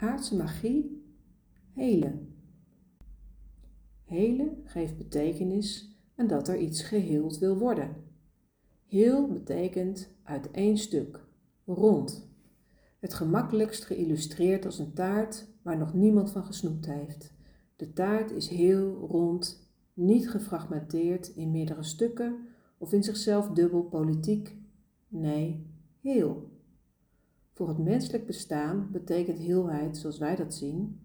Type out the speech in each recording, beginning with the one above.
Aardse magie, helen. Helen geeft betekenis aan dat er iets geheeld wil worden. Heel betekent uit één stuk, rond. Het gemakkelijkst geïllustreerd als een taart waar nog niemand van gesnoept heeft. De taart is heel rond, niet gefragmenteerd in meerdere stukken of in zichzelf dubbel politiek. Nee, heel. Voor het menselijk bestaan betekent heelheid, zoals wij dat zien,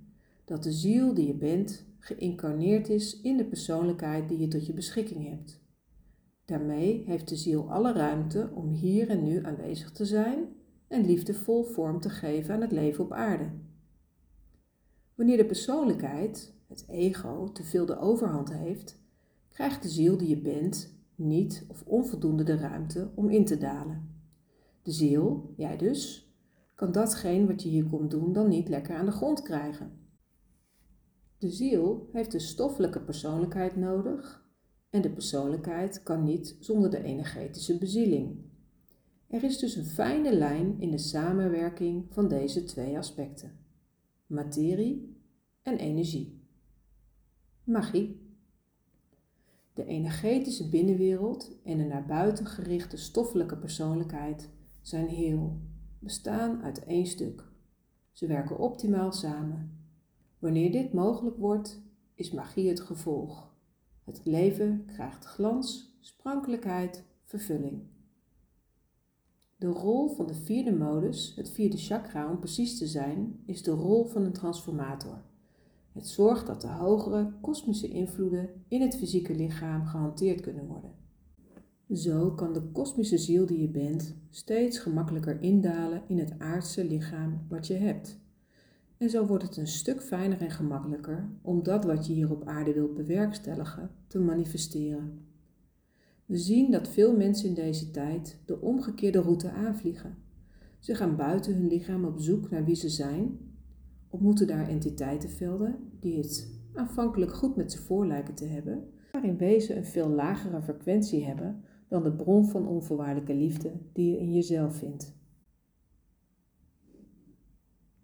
dat de ziel die je bent geïncarneerd is in de persoonlijkheid die je tot je beschikking hebt. Daarmee heeft de ziel alle ruimte om hier en nu aanwezig te zijn en liefdevol vorm te geven aan het leven op aarde. Wanneer de persoonlijkheid, het ego, te veel de overhand heeft, krijgt de ziel die je bent niet of onvoldoende de ruimte om in te dalen. De ziel, jij dus, kan datgene wat je hier komt doen dan niet lekker aan de grond krijgen. De ziel heeft de stoffelijke persoonlijkheid nodig en de persoonlijkheid kan niet zonder de energetische bezieling. Er is dus een fijne lijn in de samenwerking van deze twee aspecten: materie en energie. Magie. De energetische binnenwereld en de naar buiten gerichte stoffelijke persoonlijkheid zijn heel, bestaan uit één stuk. Ze werken optimaal samen. Wanneer dit mogelijk wordt, is magie het gevolg. Het leven krijgt glans, sprankelijkheid, vervulling. De rol van de vierde modus, het vierde chakra om precies te zijn, is de rol van een transformator. Het zorgt dat de hogere kosmische invloeden in het fysieke lichaam gehanteerd kunnen worden. Zo kan de kosmische ziel die je bent steeds gemakkelijker indalen in het aardse lichaam wat je hebt. En zo wordt het een stuk fijner en gemakkelijker om dat wat je hier op aarde wilt bewerkstelligen te manifesteren. We zien dat veel mensen in deze tijd de omgekeerde route aanvliegen. Ze gaan buiten hun lichaam op zoek naar wie ze zijn, ontmoeten daar entiteitenvelden die het aanvankelijk goed met ze voor lijken te hebben, maar in wezen een veel lagere frequentie hebben dan de bron van onvoorwaardelijke liefde die je in jezelf vindt.